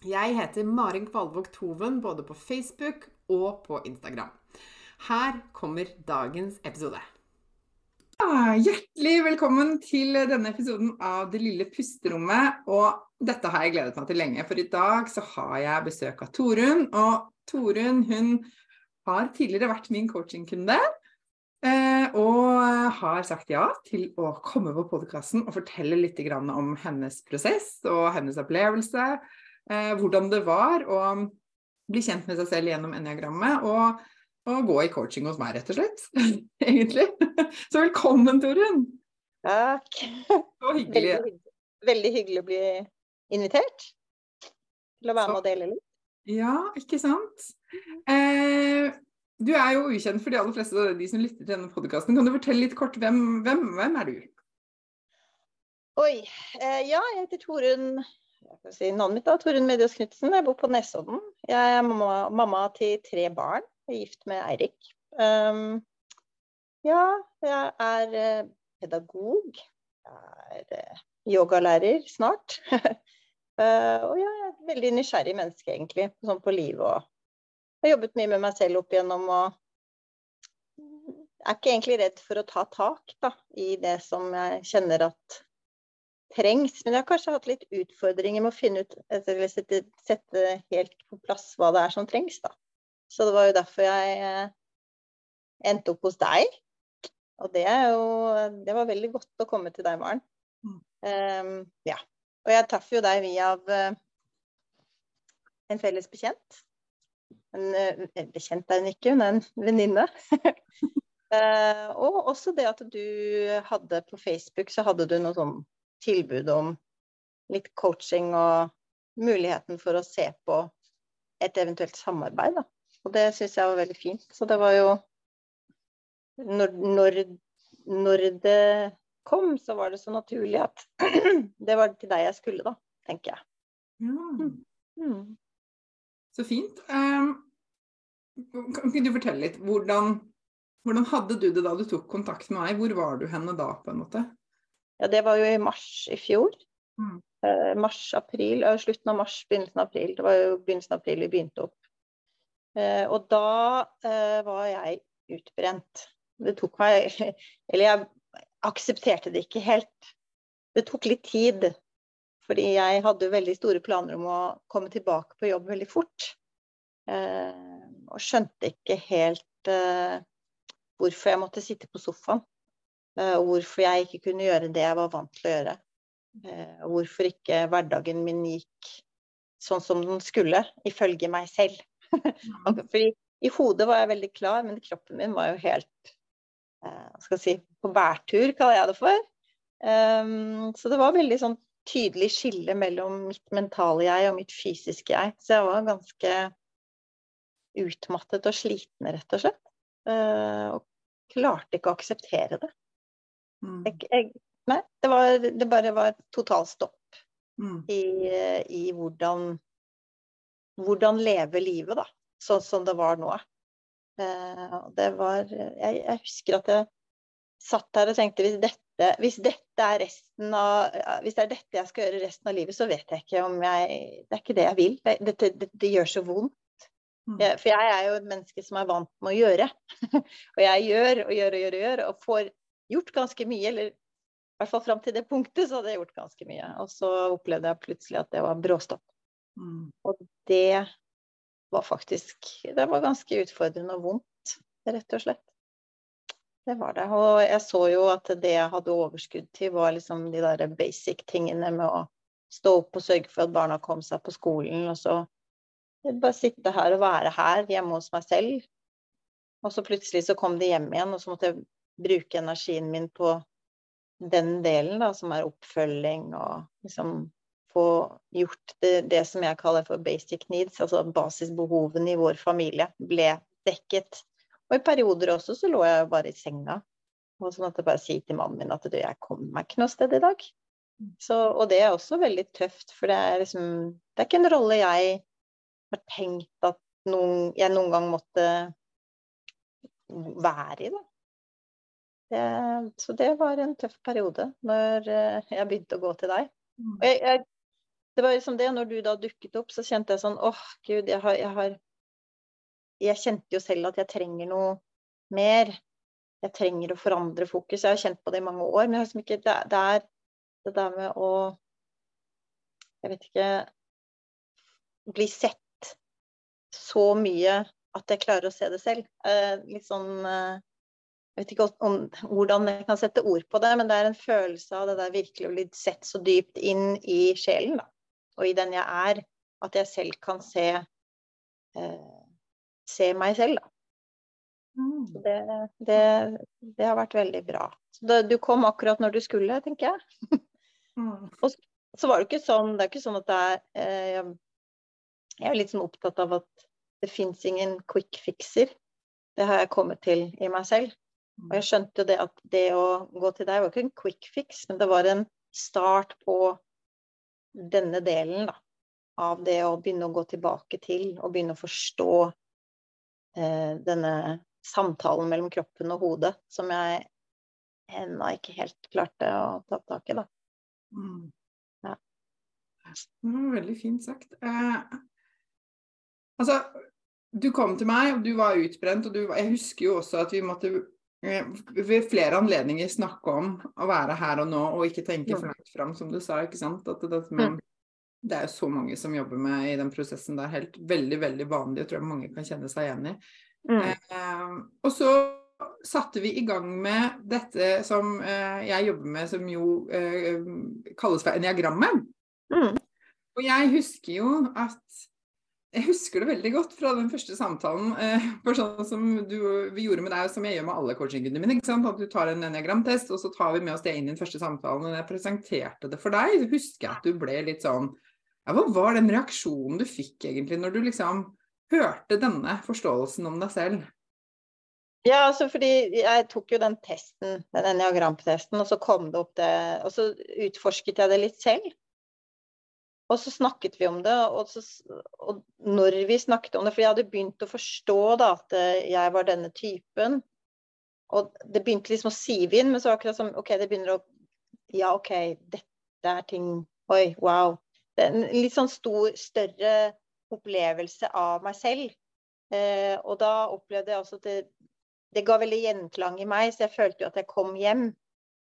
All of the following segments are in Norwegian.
Jeg heter Marin Kvalvåg Toven både på Facebook og på Instagram. Her kommer dagens episode. Ja, hjertelig velkommen til denne episoden av Det lille pusterommet. Og dette har jeg gledet meg til lenge, for i dag så har jeg besøk av Torunn. Og Torunn hun har tidligere vært min coachingkunde. Eh, og har sagt ja til å komme på podkasten og fortelle litt om hennes prosess og hennes opplevelse eh, hvordan det var å bli kjent med seg selv gjennom enneagrammet. Og, og gå i coaching hos meg, rett og slett. Egentlig. Så velkommen, Torunn. Takk. Så hyggelig. Veldig, veldig, hyggelig å bli invitert til å være med og dele litt. Ja, ikke sant. Eh, du er jo ukjent for de aller fleste av de som lytter til denne podkasten. Kan du fortelle litt kort hvem, hvem, hvem er du? Oi. Eh, ja, jeg heter Torunn si, navnet mitt er Torunn Medias Knutsen. Jeg bor på Nesodden. Jeg er mamma, mamma, til tre barn. Jeg er gift med Eirik. Um, ja, jeg er uh, pedagog. Jeg er uh, yogalærer snart. uh, og jeg er et veldig nysgjerrig menneske, egentlig, sånn på livet og jeg har jobbet mye med meg selv opp igjennom og er ikke egentlig redd for å ta tak da, i det som jeg kjenner at trengs. Men jeg har kanskje hatt litt utfordringer med å finne ut, eller sette, sette, helt på plass hva det er som trengs. da. Så det var jo derfor jeg eh, endte opp hos deg. Og det, er jo, det var veldig godt å komme til deg, Maren. Um, ja. Og jeg traff jo deg via uh, en felles bekjent. En uh, bekjent er hun ikke, hun er en venninne. uh, og også det at du hadde på Facebook så hadde du noe sånn tilbud om litt coaching og muligheten for å se på et eventuelt samarbeid. Da. Og det syns jeg var veldig fint. Så det var jo når, når, når, det kom, så var det så naturlig at det var til deg jeg skulle, da, tenker jeg. Ja. Mm. Så fint. Um, kan ikke du fortelle litt hvordan, hvordan hadde du det da du tok kontakt med meg? Hvor var du henne da, på en måte? Ja, det var jo i mars i fjor. Mm. Eh, Mars-april, slutten av mars, begynnelsen av april. Det var jo begynnelsen av april vi begynte opp. Eh, og da eh, var jeg utbrent. Det tok meg Eller jeg aksepterte det ikke helt. Det tok litt tid. Fordi jeg hadde veldig store planer om å komme tilbake på jobb veldig fort. Eh, og skjønte ikke helt eh, hvorfor jeg måtte sitte på sofaen. Eh, og hvorfor jeg ikke kunne gjøre det jeg var vant til å gjøre. Eh, og hvorfor ikke hverdagen min gikk sånn som den skulle, ifølge meg selv. Fordi i hodet var jeg veldig klar, men kroppen min var jo helt skal jeg si, på bærtur, kaller jeg det for. Um, så det var veldig sånn tydelig skille mellom mitt mentale jeg og mitt fysiske jeg. Så jeg var ganske utmattet og sliten, rett og slett. Og klarte ikke å akseptere det. Mm. Jeg, jeg, nei, det, var, det bare var totalstopp mm. i, i hvordan, hvordan leve livet, da. Sånn som det var nå. Eh, det var jeg, jeg, husker at jeg satt her og tenkte hvis dette hvis dette er resten av Hvis det er dette jeg skal gjøre resten av livet, så vet jeg ikke om jeg Det er ikke det jeg vil. Det, det, det, det gjør så vondt. Mm. For jeg er jo et menneske som er vant med å gjøre. og jeg gjør og gjør og gjør og gjør, og får gjort ganske mye. Eller i hvert fall fram til det punktet så hadde jeg gjort ganske mye. Og så opplevde jeg plutselig at det var bråstopp. Mm. Og det var faktisk Det var ganske utfordrende og vondt, rett og slett. Det var det. Og jeg så jo at det jeg hadde overskudd til, var liksom de der basic tingene med å stå opp og sørge for at barna kom seg på skolen, og så bare sitte her og være her hjemme hos meg selv. Og så plutselig så kom de hjem igjen, og så måtte jeg bruke energien min på den delen, da, som er oppfølging og liksom få gjort det, det som jeg kaller for basic needs, altså basisbehovene i vår familie, ble dekket og i perioder også så lå jeg bare i senga. Og sånn at jeg bare sier til mannen min at du, jeg kommer meg ikke noe sted i dag. Så, og det er også veldig tøft, for det er liksom Det er ikke en rolle jeg har tenkt at noen, jeg noen gang måtte være i, da. Det, så det var en tøff periode når eh, jeg begynte å gå til deg. Mm. Og jeg, jeg, det var liksom det, når du da dukket opp, så kjente jeg sånn åh, oh, gud, jeg har, jeg har jeg kjente jo selv at jeg trenger noe mer. Jeg trenger å forandre fokus. Jeg har kjent på det i mange år, men liksom ikke, det, det, er det der med å Jeg vet ikke Bli sett så mye at jeg klarer å se det selv. Eh, litt sånn eh, Jeg vet ikke om, hvordan jeg kan sette ord på det, men det er en følelse av det der virkelig å bli sett så dypt inn i sjelen, da. Og i den jeg er. At jeg selv kan se eh, se meg selv, da. Mm. Det, det, det, har vært veldig bra. Det, du kom akkurat når du skulle, tenker jeg. mm. Og så var det ikke sånn Det er ikke sånn at det er eh, Jeg er litt sånn opptatt av at det fins ingen quick fixer. Det har jeg kommet til i meg selv. Og jeg skjønte jo det at det å gå til deg var ikke en quick fix, men det var en start på denne delen da, av det å begynne å gå tilbake til og begynne å forstå Eh, denne samtalen mellom kroppen og hodet som jeg ennå ikke helt klarte å ta tak i, da. Mm. Ja. Det var veldig fint sagt. Eh, altså, du kom til meg, og du var utbrent, og du, jeg husker jo også at vi måtte ved flere anledninger snakke om å være her og nå og ikke tenke for langt fram, som du sa. ikke sant? At det, med. Det er jo så mange som jobber med i den prosessen. Det er helt veldig veldig vanlig. og tror jeg mange kan kjenne seg igjen i. Mm. Eh, og så satte vi i gang med dette som eh, jeg jobber med, som jo eh, kalles for eniagrammet. Mm. Og jeg husker jo at jeg husker det veldig godt fra den første samtalen. Eh, sånn som du, vi gjorde med deg, som jeg gjør med alle coachingkundene mine. ikke sant? At du tar en enneagramtest, og så tar vi med oss det inn i den første samtalen. Og jeg presenterte det for deg, så husker jeg at du ble litt sånn ja, Hva var den reaksjonen du fikk egentlig når du liksom hørte denne forståelsen om deg selv? Ja, altså fordi jeg tok jo den testen, den enneagramtesten, og så kom det opp det Og så utforsket jeg det litt selv. Og så snakket vi om det, og, så, og når vi snakket om det For jeg hadde begynt å forstå da at jeg var denne typen. Og det begynte liksom å sive inn, men så akkurat som OK, det begynner å Ja, OK, dette er ting Oi, wow Det er en litt sånn stor, større opplevelse av meg selv. Eh, og da opplevde jeg også at det, det, ga veldig gjenklang i meg, så jeg følte jo at jeg kom hjem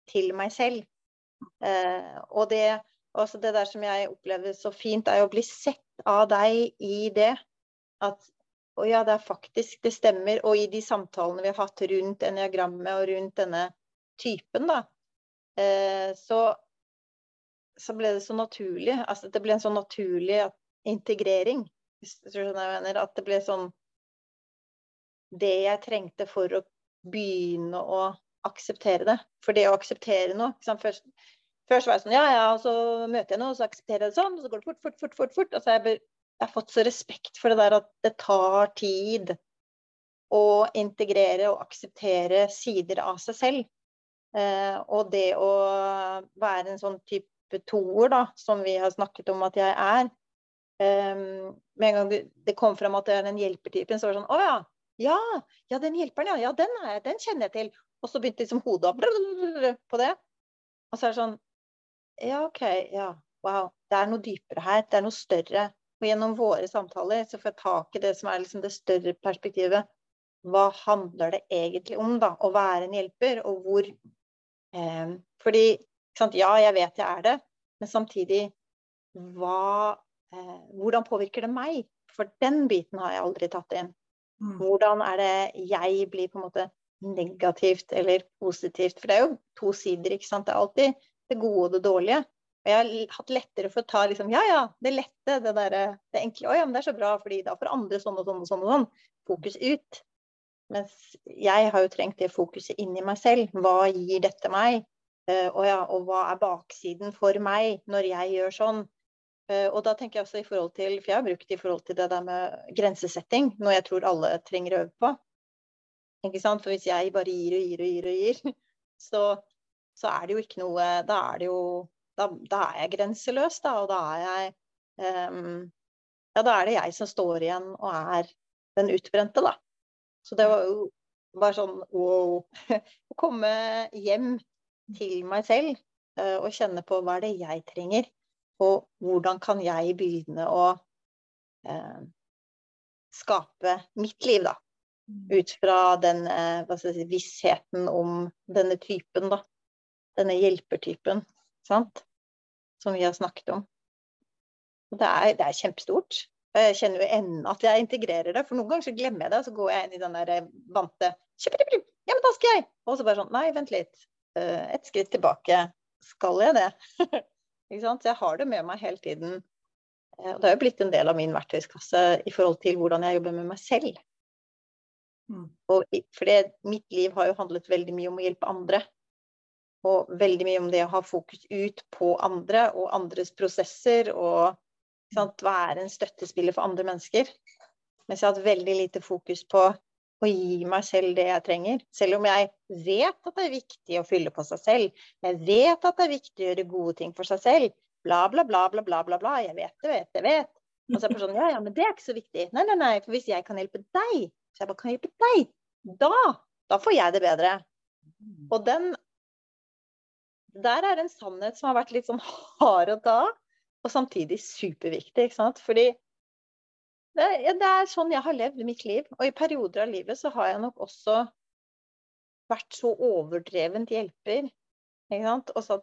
til meg selv. Eh, og det, også det der som jeg opplever så fint, er å bli sett av deg i det. At å ja, det er faktisk, det stemmer. Og i de samtalene vi har hatt rundt eniagrammet og rundt denne typen, da, eh, så så ble det så naturlig. Altså det ble en sånn naturlig integrering. Hvis du skjønner hva jeg mener. At det ble sånn Det jeg trengte for å begynne å akseptere det. For det å akseptere noe Først, først, var jeg sånn Ja, ja, og så møter jeg noe, og så aksepterer jeg det sånn, og så går det fort, fort, fort, fort. fort. Altså jeg, jeg har fått så respekt for det der at det tar tid å integrere og akseptere sider av seg selv. Eh, og det å være en sånn type toer, da, som vi har snakket om at jeg er. eh, med en gang det kom fram at jeg er den hjelpertypen, så var det sånn Å ja. Ja, ja den hjelperen, ja. Ja, den, er, jeg. den kjenner jeg til. Og så begynte liksom hodet opp på det. Og så er det sånn Ja, OK, ja, wow. Det er noe dypere her. Det er noe større. Og gjennom våre samtaler så får jeg tak i det som er liksom det større perspektivet. Hva handler det egentlig om, da? Å være en hjelper, og hvor eh, Fordi sant, Ja, jeg vet jeg er det, men samtidig hva, eh, Hvordan påvirker det meg? For den biten har jeg aldri tatt inn. Mm. Hvordan er det jeg blir på en måte negativt eller positivt? For det er jo to sider, ikke sant. Det er alltid det gode og det dårlige. Og jeg har hatt lettere for å ta liksom, ja ja, det lette, det der, det enkle. Å ja, men det er så bra, fordi da får andre sånn og sånn og sånn og sånn. Fokus ut. Mens jeg har jo trengt det fokuset inni meg selv. Hva gir dette meg? Uh, og, ja, og hva er baksiden for meg når jeg gjør sånn? Uh, og da tenker jeg også i forhold til For jeg har brukt det i forhold til det der med grensesetting, noe jeg tror alle trenger å øve på. Ikke sant? For hvis jeg bare gir og gir og gir og gir, så, så er det jo ikke noe Da er det jo da, da, er jeg grenseløs, da. Og da er jeg um, Ja, da er det jeg som står igjen og er den utbrente, da. Så det var jo bare sånn wow. Å komme hjem til meg selv uh, og kjenne på hva er det jeg trenger. Og hvordan kan jeg begynne å uh, skape mitt liv, da. Mm. Ut fra den uh, si, vissheten om denne typen, da. Denne hjelpertypen. Sant? som vi har snakket om. Det er, det er, kjempestort. Jeg kjenner jo ennå at jeg integrerer det. For noen ganger så glemmer jeg det, og så går jeg inn i den der vante Ja, men da skal jeg! Og så bare sånn Nei, vent litt. Eh, et skritt tilbake. Skal jeg det? Ikke sant? Så jeg har det med meg hele tiden. Eh, og det har jo blitt en del av min verktøyskasse i forhold til hvordan jeg jobber med meg selv. Mm. Og fordi mitt liv har jo handlet veldig mye om å hjelpe andre. Og veldig mye om det å ha fokus ut på andre og andres prosesser. Og sant, være en støttespiller for andre mennesker. Mens jeg har hatt veldig lite fokus på å gi meg selv det jeg trenger. Selv om jeg vet at det er viktig å fylle på seg selv. Jeg vet at det er viktig å gjøre gode ting for seg selv. Bla, bla, bla, bla, bla, bla. bla. Jeg vet det, vet det, vet. Og så er det sånn, ja, ja, men det er ikke så viktig. Nei, nei, nei, for hvis jeg kan hjelpe deg, så jeg bare kan hjelpe deg, da, da får jeg det bedre. Og den der er en sannhet som har vært litt sånn hard å ta, og samtidig superviktig. ikke sant? Fordi det, det, er sånn jeg har levd mitt liv. Og i perioder av livet så har jeg nok også vært så overdrevent hjelper. Ikke sant? Og, så,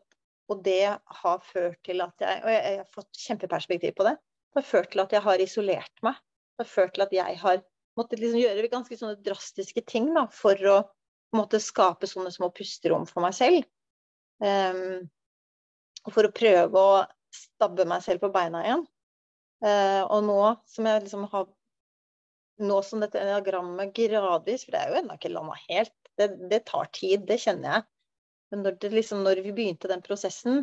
og det har ført til at jeg Og jeg, jeg, har fått kjempeperspektiv på det. Det har ført til at jeg har isolert meg. Det har ført til at jeg har måttet liksom gjøre ganske sånne drastiske ting da, for å måtte skape sånne små pusterom for meg selv. Um, for å prøve å stabbe meg selv på beina igjen. Uh, og nå som jeg liksom har Nå som dette diagrammet gradvis, for det er jo ennå ikke landa helt, det, det, tar tid, det kjenner jeg. Men når, det, liksom, når vi begynte den prosessen,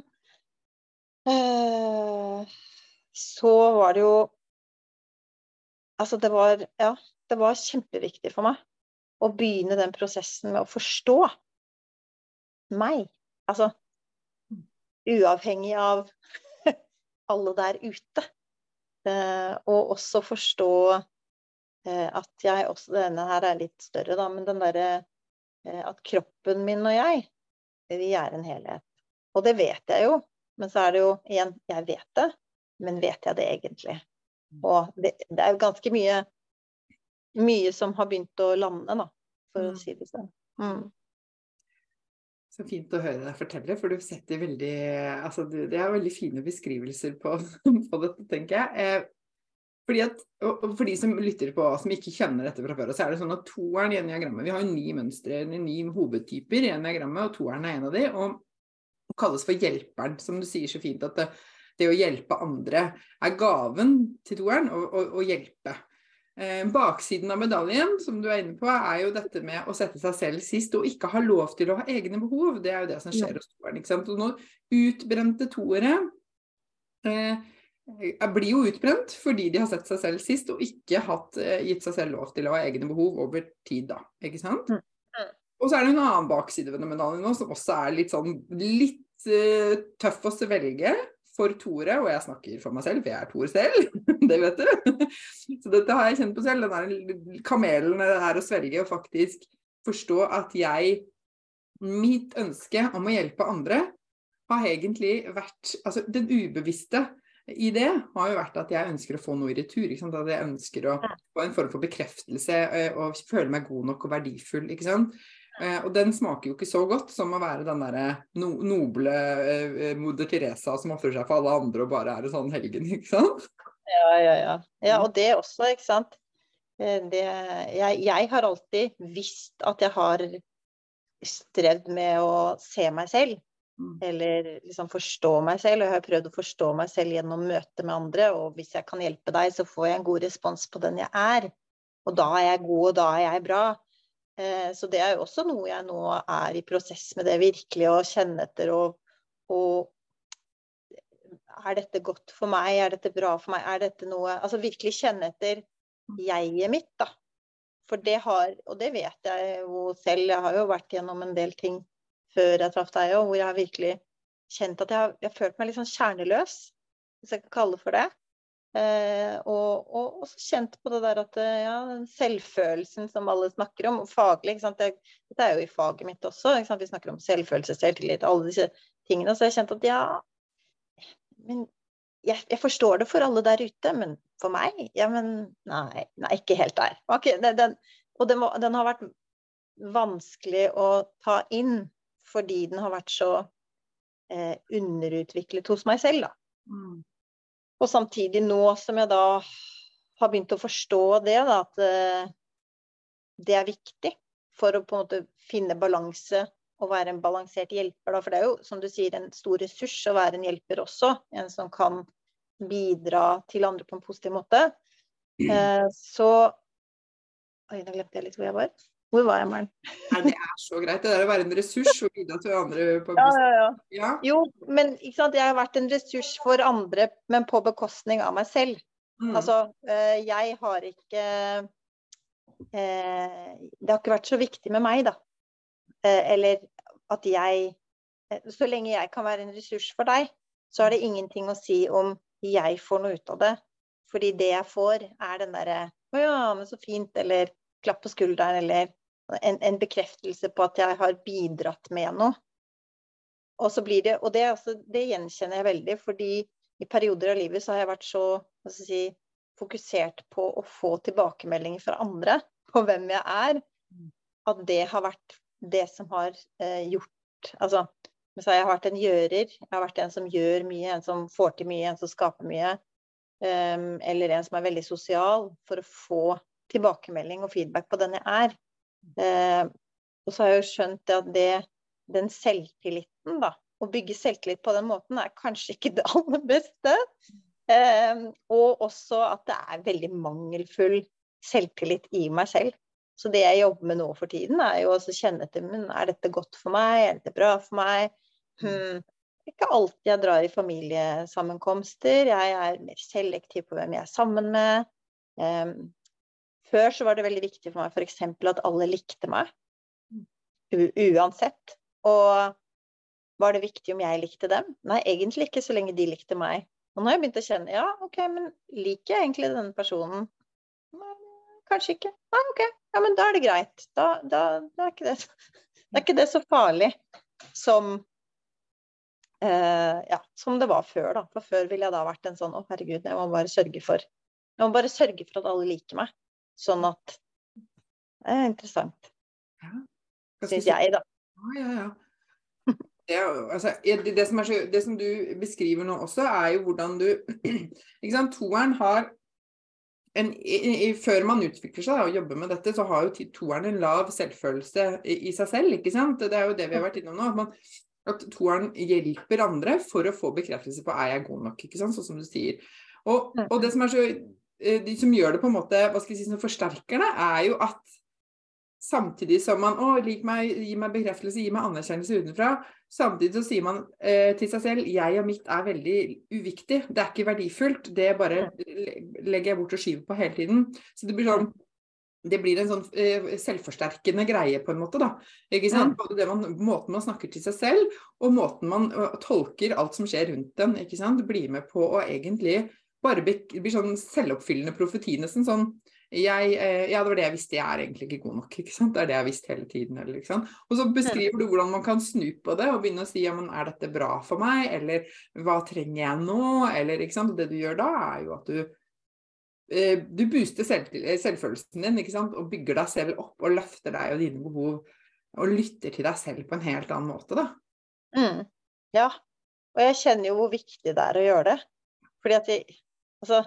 uh, så var det jo Altså, det var Ja, det var kjempeviktig for meg å begynne den prosessen med å forstå meg. Altså uavhengig av alle der ute. Eh, og også forstå eh, at jeg også Denne her er litt større, da, men den derre eh, At kroppen min og jeg, vi er en helhet. Og det vet jeg jo. Men så er det jo igjen Jeg vet det, men vet jeg det egentlig? Og det, det er jo ganske mye mye som har begynt å lande, da, for å mm. si det sånn. Mm. Så fint å høre deg fortelle, for du setter veldig Altså, det er veldig fine beskrivelser på, på dette, tenker jeg. Eh, fordi at, For de som lytter på, som ikke kjenner dette fra før, så er det sånn at toeren i eniagrammet Vi har ni mønstre, ni hovedtyper i eniagrammet, og toeren er en av de, og kalles for hjelperen, som du sier så fint. at det, det å hjelpe andre er gaven til toeren, å hjelpe. Eh, baksiden av medaljen, som du er inne på, er jo dette med å sette seg selv sist og ikke ha lov til å ha egne behov. Det er jo det som skjer hos toeren. Og nå utbrente toere eh, blir jo utbrent fordi de har sett seg selv sist og ikke hatt, eh, gitt seg selv lov til å ha egne behov over tid, da. Ikke sant? Mm. Og så er det en annen bakside ved medaljen nå, som også er litt sånn litt eh, tøff å svelge for Tore, og jeg snakker for meg selv, for jeg er Tor selv, det vet du. Så dette har jeg kjent på selv. Den kamelen er å svelge og faktisk forstå at jeg Mitt ønske om å hjelpe andre har egentlig vært Altså den ubevisste i det har jo vært at jeg ønsker å få noe i retur. At jeg ønsker å få en form for bekreftelse og føle meg god nok og verdifull. ikke sant? Eh, og den smaker jo ikke så godt som å være den derre no noble eh, moder Teresa som ofrer seg for alle andre og bare er en sånn helgen, ikke sant? Ja, ja, ja. ja og det også, ikke sant. Det, jeg, jeg har alltid visst at jeg har strevd med å se meg selv. Mm. Eller liksom forstå meg selv. Og jeg har prøvd å forstå meg selv gjennom møte med andre. Og hvis jeg kan hjelpe deg, så får jeg en god respons på den jeg er. Og da er jeg god, og da er jeg bra. Eh, så det er jo også noe jeg nå er i prosess med det virkelig å kjenne etter og, og Er dette godt for meg? Er dette bra for meg? Er dette noe Altså virkelig kjenne etter jeget mitt, da. For det har, og det vet jeg jo selv, jeg har jo vært gjennom en del ting før jeg traff deg òg, hvor jeg har virkelig kjent at jeg har, jeg har følt meg litt sånn kjerneløs, hvis jeg kan kalle det for det. Eh, og, og også kjent på det der at eh, ja, selvfølelsen som alle snakker om, og faglig ikke sant? Det, Dette er jo i faget mitt også. Ikke sant? Vi snakker om selvfølelse, selvtillit, alle disse tingene. Så jeg kjente kjent at ja Men jeg, jeg, forstår det for alle der ute, men for meg? Ja, men nei, nei ikke helt der. Okay, det, den, og den, den har vært vanskelig å ta inn fordi den har vært så eh, underutviklet hos meg selv, da. Mm. Og samtidig nå som jeg da har begynt å forstå det, da, at eh, det er viktig for å på en måte finne balanse og være en balansert hjelper. Da. For det er jo, som du sier, en stor ressurs å være en hjelper også. En som kan bidra til andre på en positiv måte. Eh, så Oi, nå glemte jeg litt hvor jeg var. Hvor var jeg, Maren? Nei, det er så greit. Det er å være en ressurs og bidra til andre på ja, ja, ja, ja. Jo, men ikke sant? jeg har vært en ressurs for andre, men på bekostning av meg selv. Mm. Altså, eh, jeg har ikke eh, Det har ikke vært så viktig med meg, da. Eh, eller at jeg Så lenge jeg kan være en ressurs for deg, så har det ingenting å si om jeg får noe ut av det. Fordi det jeg får, er den derre Å ja, men så fint. Eller klapp på skulderen, eller en, en, bekreftelse på at jeg har bidratt med noe. Og, så blir det, og det, altså, det, gjenkjenner jeg veldig, fordi i perioder av livet så har jeg vært så si, fokusert på å få tilbakemeldinger fra andre på hvem jeg er, at det har vært det som har eh, gjort Altså, jeg har vært en gjører. Jeg har vært en som gjør mye, en som får til mye, en som skaper mye. Um, eller en som er veldig sosial, for å få tilbakemelding og feedback på den jeg er. Eh, og så har jeg jo skjønt at det, den selvtilliten, da, å bygge selvtillit på den måten, er kanskje ikke det aller beste. Eh, og også at det er veldig mangelfull selvtillit i meg selv. Så det jeg jobber med nå for tiden, er jo å kjenne etter men er dette godt for meg, er dette bra for meg? Hmm. Ikke alltid jeg drar i familiesammenkomster. Jeg er mer selektiv på hvem jeg er sammen med. Um, før så var det veldig viktig for meg f.eks. at alle likte meg. uansett. Og var det viktig om jeg likte dem? Nei, egentlig ikke, så lenge de likte meg. Og nå har jeg begynt å kjenne ja, OK, men liker jeg egentlig denne personen? Nei, kanskje ikke. Nei, OK, ja, men da er det greit. Da, da, da er, ikke det, det ikke det så farlig som eh, ja, som det var før, da. For før ville jeg da vært en sånn å, herregud, jeg må bare sørge for Jeg må bare sørge for at alle liker meg. Sånn at Det er interessant. Ja. Syns jeg, da. Ja, ja, ja. Det, altså, det, som så, det, som du beskriver nå også, er jo hvordan du ikke sant, Toeren har en, i, i, Før man utvikler seg og jobber med dette, så har jo toeren en lav selvfølelse i, i, seg selv. ikke sant? Det er jo det vi har vært innom nå. At, man, at toeren hjelper andre for å få bekreftelse på er jeg god nok, ikke sant? sånn som du sier. Og, og det som er så Eh, de som gjør det på en måte, hva skal jeg si, som forsterker det, er jo at samtidig som man å, lik meg, gi meg bekreftelse, gi meg anerkjennelse utenfra, samtidig så sier man eh, til seg selv jeg og mitt er veldig uviktig. Det er ikke verdifullt. Det bare legger jeg bort og skyver på hele tiden. Så det blir sånn det blir en sånn eh, selvforsterkende greie, på en måte. da, ikke sant? Både det man, Måten man snakker til seg selv, og måten man uh, tolker alt som skjer rundt en. ikke sant? Blir med på å egentlig bare blir sånn selvoppfyllende profeti, nesten sånn jeg, eh, ja, det var det jeg visste, jeg er egentlig ikke god nok. ikke sant? Det er det jeg har visst hele tiden. Eller? Og så beskriver du hvordan man kan snu på det og begynne å si ja, men er dette bra for meg, eller hva trenger jeg nå, eller ikke sant. Det du gjør da, er jo at du eh, du booster selv, selvfølelsen din ikke sant? og bygger deg selv opp og løfter deg og dine behov. Og lytter til deg selv på en helt annen måte, da. Mm. Ja. Og jeg kjenner jo hvor viktig det er å gjøre det. Fordi at jeg Altså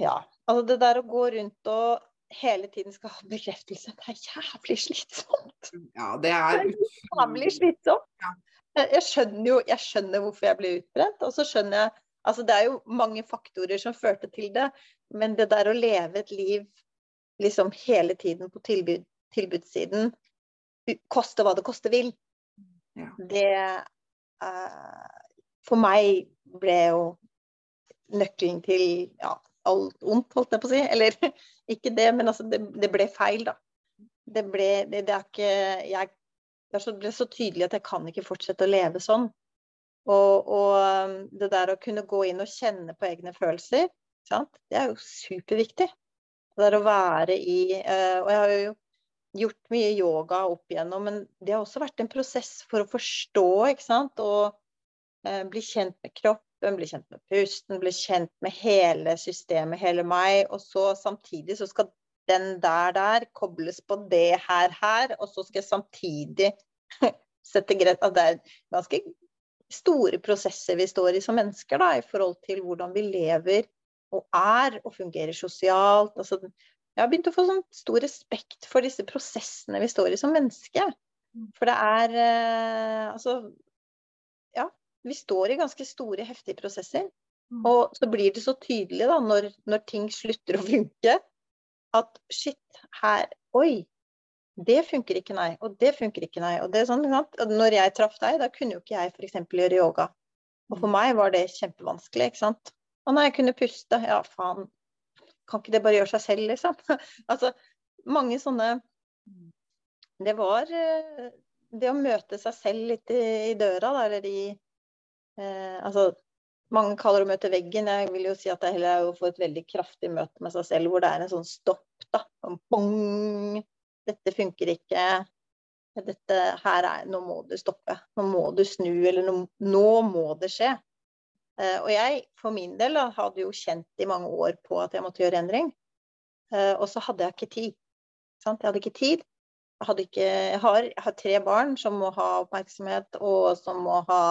Ja. Altså det der å gå rundt og hele tiden skal ha bekreftelse, det er jævlig slitsomt. Ja, det er jævlig slitsomt. Ja. Jeg skjønner jo jeg skjønner hvorfor jeg blir utbrent, og så skjønner jeg Altså det er jo mange faktorer som førte til det, men det der å leve et liv liksom hele tiden på tilbud, tilbudssiden, koste hva det koste vil, ja. det uh, For meg ble jo nøkkelen til ja, alt ondt, holdt jeg på å si. Eller ikke det, men altså, det, det ble feil, da. Det ble det, det er ikke jeg, Det ble så tydelig at jeg kan ikke fortsette å leve sånn. Og, og um, det der å kunne gå inn og kjenne på egne følelser, sant? det er jo superviktig. Det der å være i uh, Og jeg har jo gjort mye yoga opp igjennom, men det har også vært en prosess for å forstå, ikke sant. Og uh, bli kjent med kropp, kroppen, bli kjent med pusten, bli kjent med hele systemet, hele meg. Og så samtidig så skal den der der kobles på det her her, og så skal jeg samtidig sette greit at det er ganske store prosesser vi står i som mennesker, da, i forhold til hvordan vi lever og er og fungerer sosialt. Altså, jeg har begynt å få sånn stor respekt for disse prosessene vi står i som menneske. Mm. For det er eh, Altså, vi står i ganske store, heftige prosesser. Mm. Og så blir det så tydelig da, når, når, ting slutter å funke, at shit, her Oi! Det funker ikke, nei. Og det funker ikke, nei. Og det er sånn, Når jeg traff deg, da kunne jo ikke jeg f.eks. gjøre yoga. Og for mm. meg var det kjempevanskelig, ikke sant. Og når jeg kunne puste, ja faen, kan ikke det bare gjøre seg selv, liksom? altså, mange sånne. Det var eh, det å møte seg selv litt i, i døra, da, eller i Eh, altså, mange kaller det å møte veggen. Jeg vil jo si at det heller er å få et veldig kraftig møte med seg selv, hvor det er en sånn stopp. da, sånn bong, Dette funker ikke. Dette her er Nå må du stoppe. Nå må du snu, eller nå, nå må det skje. Eh, og jeg for min del da, hadde jo kjent i mange år på at jeg måtte gjøre endring. Eh, og så hadde jeg ikke tid. Sant? Jeg hadde ikke tid. Jeg, ikke, jeg, har, jeg har tre barn som må ha oppmerksomhet, og som må ha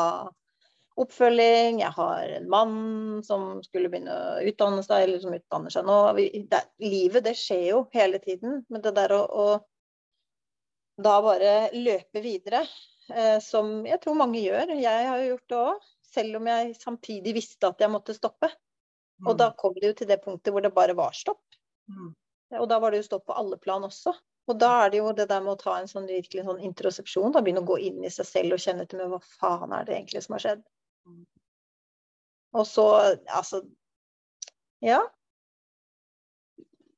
oppfølging. Jeg har en mann som skulle begynne å utdanne seg, eller som utdanner seg nå. Det, livet, det skjer jo hele tiden. Men det der å, å da bare løpe videre, eh, som jeg tror mange gjør, jeg har jo gjort det òg, selv om jeg samtidig visste at jeg måtte stoppe. Og da mm. kom det jo til det punktet hvor det bare var stopp. Mm. Og da var det jo stopp på alle plan også. Og da er det jo det der med å ta en sånn virkelig sånn introsepsjon, da begynne å gå inn i seg selv og kjenne til med hva faen er det egentlig som har skjedd. Og så, altså Ja.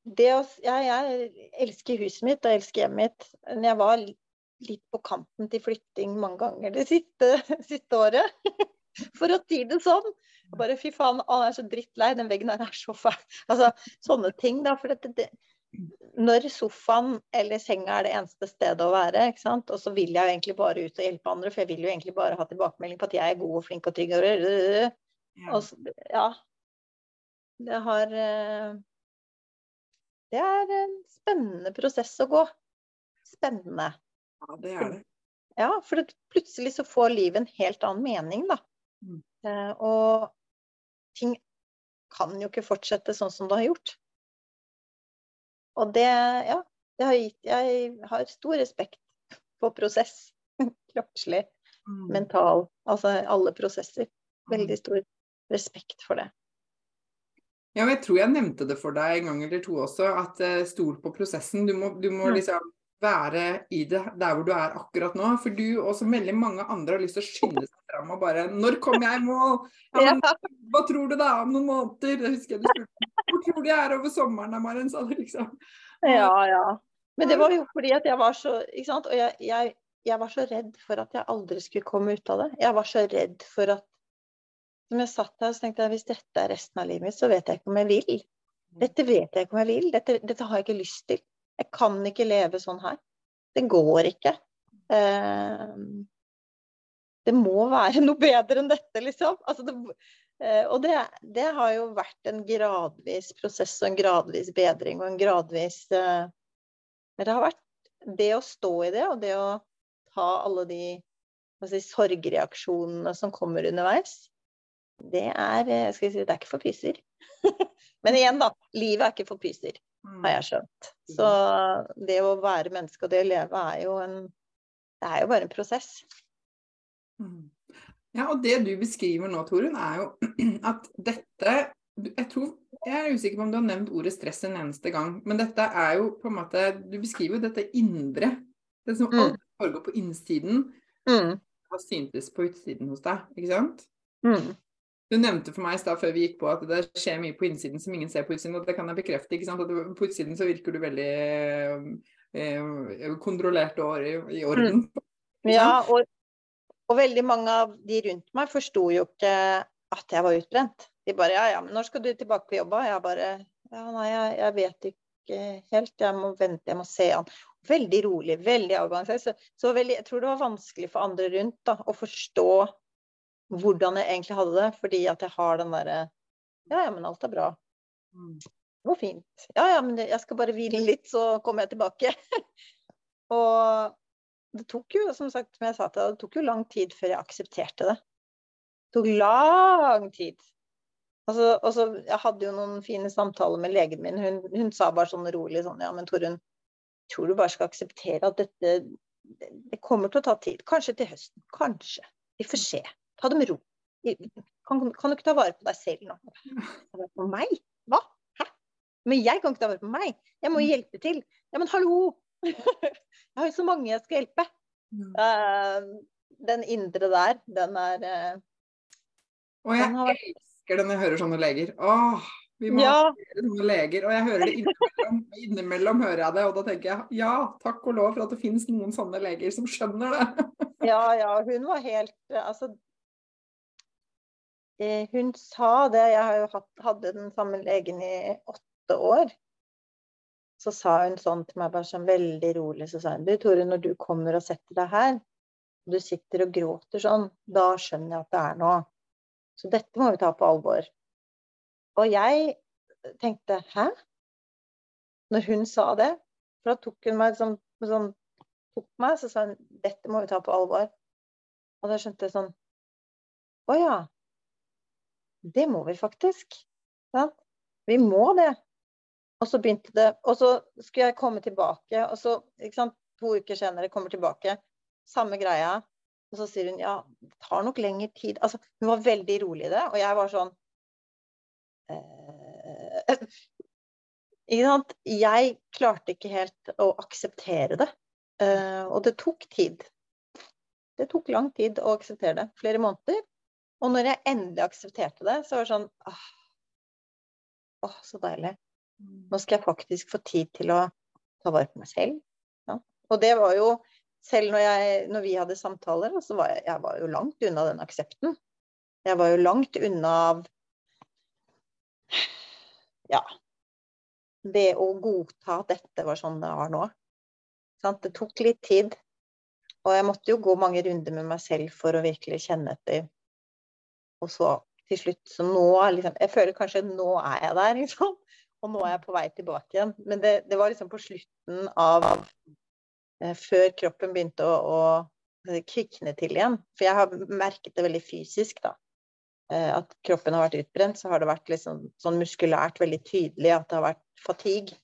Å jeg, jeg, elsker huset mitt og elsker hjemmet mitt. Men jeg var litt på kanten til flytting mange ganger det siste, siste året. For å si det sånn. Bare fy faen, å, jeg er så drittlei. Den veggen her er så fæl. Altså, sånne ting, da. For det, det, når sofaen eller senga er det eneste stedet å være, ikke sant? og så vil jeg jo egentlig bare ut og hjelpe andre, for jeg vil jo egentlig bare ha tilbakemelding på at jeg er god og flink og trygg. Og, ja. og så, ja. Det har eh, Det er en spennende prosess å gå. Spennende. Ja, det er det. Ja, for plutselig så får livet en helt annen mening, da. Mm. Eh, og ting kan jo ikke fortsette sånn som det har gjort. Og det, ja, det har gitt Jeg har stor respekt for prosess. Kroppslig, mm. mental, altså alle prosesser. Veldig mm. stor respekt for det. Ja, jeg tror jeg nevnte det for deg en gang eller to også, at uh, stol på prosessen. Du må, du må mm. liksom være i det der hvor du er akkurat nå. For du og så veldig mange andre har lyst til å skynde seg fram og bare 'Når kommer jeg i mål?' Ja, men, Hva tror du da om noen måneder? Det husker jeg du spurte hvor tror de er over sommeren, Maren? sa du liksom. Ja, ja. Men det var jo fordi at jeg var så Ikke sant. Og jeg, jeg, jeg, var så redd for at jeg aldri skulle komme ut av det. Jeg var så redd for at Som jeg satt her, så tenkte jeg hvis dette er resten av livet mitt, så vet jeg ikke om jeg vil. Dette vet jeg ikke om jeg vil. Dette, dette har jeg ikke lyst til. Jeg kan ikke leve sånn her. Det går ikke. Eh, det må være noe bedre enn dette, liksom. Altså det, og det, det, har jo vært en gradvis prosess og en gradvis bedring og en gradvis eh, Men det har vært det å stå i det, og det å ta alle de si, sorgreaksjonene som kommer underveis, det er, eh, si, det er ikke for pyser. Men igjen, da. Livet er ikke for pyser, har jeg skjønt. Så det å være menneske og det å leve er jo en Det er jo bare en prosess. Ja, og det du beskriver nå, Torunn, er jo at dette jeg tror, jeg er usikker på om du har nevnt ordet stress en eneste gang, men dette er jo på en måte Du beskriver jo dette indre. Det som mm. foregår på innsiden, mm. har syntes på utsiden hos deg, ikke sant? Mm. Du nevnte for meg i stad før vi gikk på at det skjer mye på innsiden som ingen ser på utsiden, og det kan jeg bekrefte. ikke sant? At På utsiden så virker du veldig eh, kontrollert og i, i orden. Mm. Ja, og, og, veldig mange av de rundt meg forsto jo ikke at jeg var utbrent. De bare ja, ja, men når skal du tilbake på jobb? Jeg bare ja, nei, jeg, jeg, vet ikke helt. Jeg må vente, jeg må se an. Veldig rolig, veldig avgangsrett. Så, så veldig, jeg tror det var vanskelig for andre rundt da, å forstå hvordan jeg egentlig hadde det, fordi at jeg har den derre Ja, ja, men alt er bra. Mm. Det går fint. Ja, ja, men jeg skal bare hvile litt, så kommer jeg tilbake. og det tok jo, som sagt, som jeg sa til deg, det tok jo lang tid før jeg aksepterte det. Det tok lang tid. Altså, altså, jeg hadde jo noen fine samtaler med legen min. Hun, hun sa bare sånn rolig sånn Ja, men Torunn, tror du bare skal akseptere at dette det, det kommer til å ta tid. Kanskje til høsten. Kanskje. Vi får se. Ta det med ro. Kan, kan, du ikke ta vare på deg selv nå? Ta vare på meg? Hva? Hæ? Men jeg kan ikke ta vare på meg. Jeg må hjelpe til. Ja, men hallo! Jeg har jo så mange jeg skal hjelpe. Uh, den indre der, den er uh, Og jeg elsker det når jeg hører sånne leger. Åh, vi må ja. ha sånne leger. Og jeg hører det innimellom, innimellom hører jeg det, og da tenker jeg ja, takk og lov for at det finnes noen sånne leger som skjønner det. ja, ja, hun var helt Altså eh, hun sa det, jeg hadde den samme legen i åtte år. Så sa hun sånn til meg bare sånn veldig rolig, så sa hun du Tore, når du kommer og setter deg her, og du sitter og gråter sånn, da skjønner jeg at det er noe. Så dette må vi ta på alvor. Og jeg tenkte hæ? Når hun sa det, for da tok hun meg sånn, sånn tok meg, så sa hun dette må vi ta på alvor. Og da skjønte jeg sånn Å ja. Det må vi faktisk. Ja, vi må det. Og så begynte det Og så skulle jeg komme tilbake, og så, ikke sant, to uker senere kommer tilbake. Samme greia. Og så sier hun ja, det tar nok lengre tid. Altså, hun var veldig rolig i det, og jeg var sånn eh, Ikke sant. Jeg klarte ikke helt å akseptere det. Eh, og det tok tid. Det tok lang tid å akseptere det. Flere måneder. Og når jeg endelig aksepterte det, så var det sånn åh, åh, så deilig. Nå skal jeg faktisk få tid til å ta vare på meg selv. Ja. Og det var jo selv når, jeg, når, vi hadde samtaler, så var jeg, jeg var jo langt unna den aksepten. Jeg var jo langt unna av Ja. Det å godta at dette var sånn det var nå. Det tok litt tid. Og jeg måtte jo gå mange runder med meg selv for å virkelig kjenne etter. Og så til slutt Så nå liksom Jeg føler kanskje nå er jeg der, liksom. Og nå er jeg på vei tilbake igjen. Men det, det var liksom på slutten av Eh, før kroppen begynte å, å kvikne til igjen. For jeg har merket det veldig fysisk, da. Eh, at kroppen har vært utbrent, så har det vært liksom, sånn muskulært veldig tydelig at det har vært fatigue.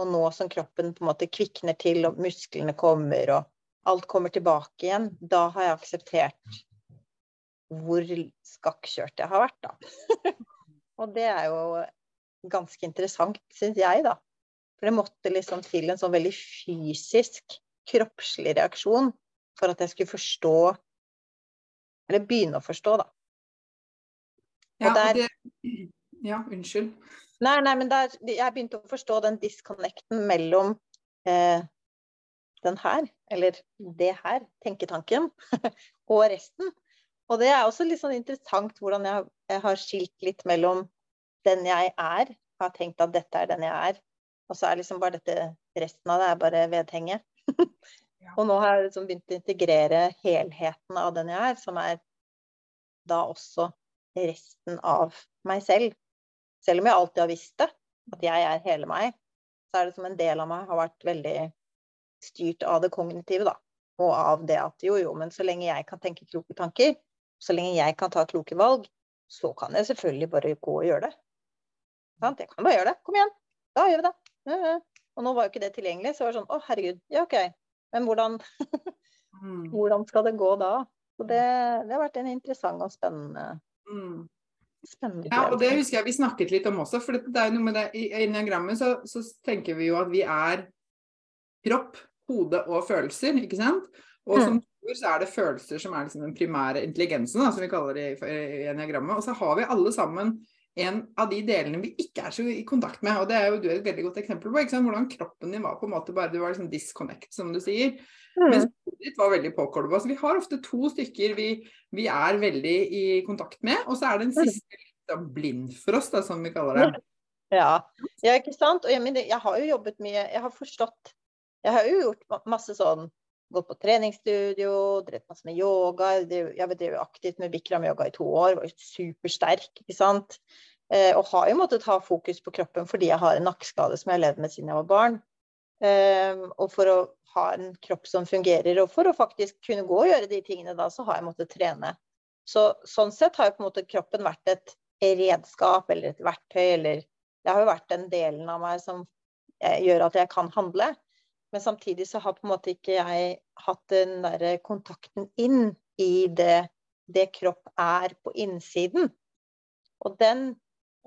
Og nå som kroppen på en måte kvikner til, og musklene kommer, og alt kommer tilbake igjen, da har jeg akseptert hvor skakkjørt jeg har vært, da. og det er jo ganske interessant, syns jeg, da. For det måtte liksom til en sånn veldig fysisk kroppslig reaksjon for at jeg skulle forstå Eller begynne å forstå, da. Og ja, der, det, ja, unnskyld. Nei, nei, men der, jeg begynte å forstå den disconnecten mellom eh, den her, eller det her, tenketanken, og resten. Og det er også litt sånn interessant hvordan jeg, jeg har skilt litt mellom den jeg er har tenkt at dette er den jeg er. Og så er liksom bare dette resten av det er bare vedhenget. Og nå har jeg liksom begynt å integrere helheten av den jeg er, som er da også resten av meg selv. Selv om jeg alltid har visst det, at jeg er hele meg, så er det som en del av meg har vært veldig styrt av det kognitive, da. Og av det at jo, jo, men så lenge jeg kan tenke kloke tanker, så lenge jeg kan ta kloke valg, så kan jeg selvfølgelig bare gå og gjøre det. Sant? Jeg kan bare gjøre det. Kom igjen. Da gjør vi det. Og nå var jo ikke det tilgjengelig, så var det sånn Å, herregud. Ja, OK. Men hvordan, mm. hvordan skal det gå da? Så det, det, har vært en interessant og spennende mm. Spennende ja, og det husker jeg vi snakket litt om også. For det er jo noe med det I enneagrammet så, så tenker vi jo at vi er kropp, hode og følelser, ikke sant? Og mm. som tror så er det følelser som er liksom den primære intelligensen, da, som vi kaller det i, i enneagrammet. Og så har vi alle sammen en av de delene vi ikke er så i kontakt med. Og det er jo du et veldig godt eksempel på. Hvordan kroppen din var på en måte bare Du var liksom disconnect, som du sier. Mm. Mens hodet ditt var veldig påkobla. Så vi har ofte to stykker vi, vi, er veldig i kontakt med, og så er den mm. siste litt blind for oss, da, som vi kaller det. Ja, ja ikke sant. Og jeg, jeg har jo jobbet mye Jeg har forstått Jeg har jo gjort masse sånn gått på treningsstudio, drevet masse med yoga. Jeg drev aktivt med Bikram-yoga i to år, var supersterk, ikke sant. Eh, og har jo måttet ha fokus på kroppen fordi jeg har en nakkeskade som jeg har levd med siden jeg var barn. Eh, og for å ha en kropp som fungerer, og for å faktisk kunne gå og gjøre de tingene da, så har jeg måttet trene. Så sånn sett har jo på en måte kroppen vært et redskap eller et verktøy, eller det har jo vært den delen av meg som eh, gjør at jeg kan handle. Men samtidig så har på en måte ikke jeg hatt den derre kontakten inn i det, det kropp er på innsiden. Og den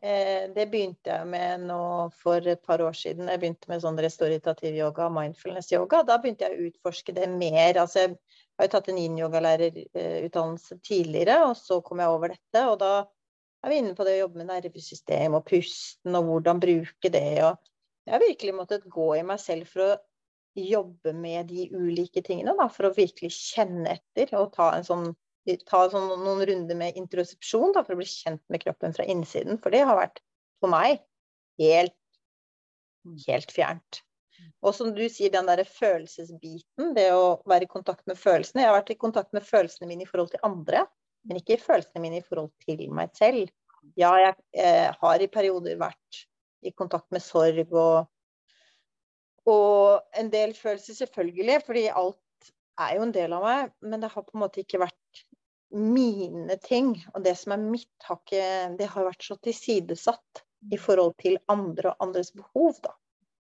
eh, Det begynte jeg med nå for et par år siden. Jeg begynte med sånn restaurativ yoga, mindfulness-yoga. Da begynte jeg å utforske det mer. Altså, jeg har jo tatt en yin-yogalærerutdannelse tidligere, og så kom jeg over dette. Og da er vi inne på det å jobbe med nervesystem og pusten, og hvordan bruke det. og jeg har virkelig måttet gå i meg selv for å jobbe med de ulike tingene, da, for å virkelig kjenne etter og ta, sånn, ta sånn noen runder med introsepsjon for å bli kjent med kroppen fra innsiden. For det har vært for meg helt, helt fjernt. Og som du sier, den derre følelsesbiten, det å være i kontakt med følelsene. Jeg har vært i kontakt med følelsene mine i forhold til andre, men ikke følelsene mine i forhold til meg selv. Ja, jeg eh, har i perioder vært i kontakt med sorg og og en del følelser, selvfølgelig, fordi alt er jo en del av meg. Men det har på en måte ikke vært mine ting. Og det som er mitt, har ikke Det har vært så tilsidesatt i forhold til andre og andres behov, da.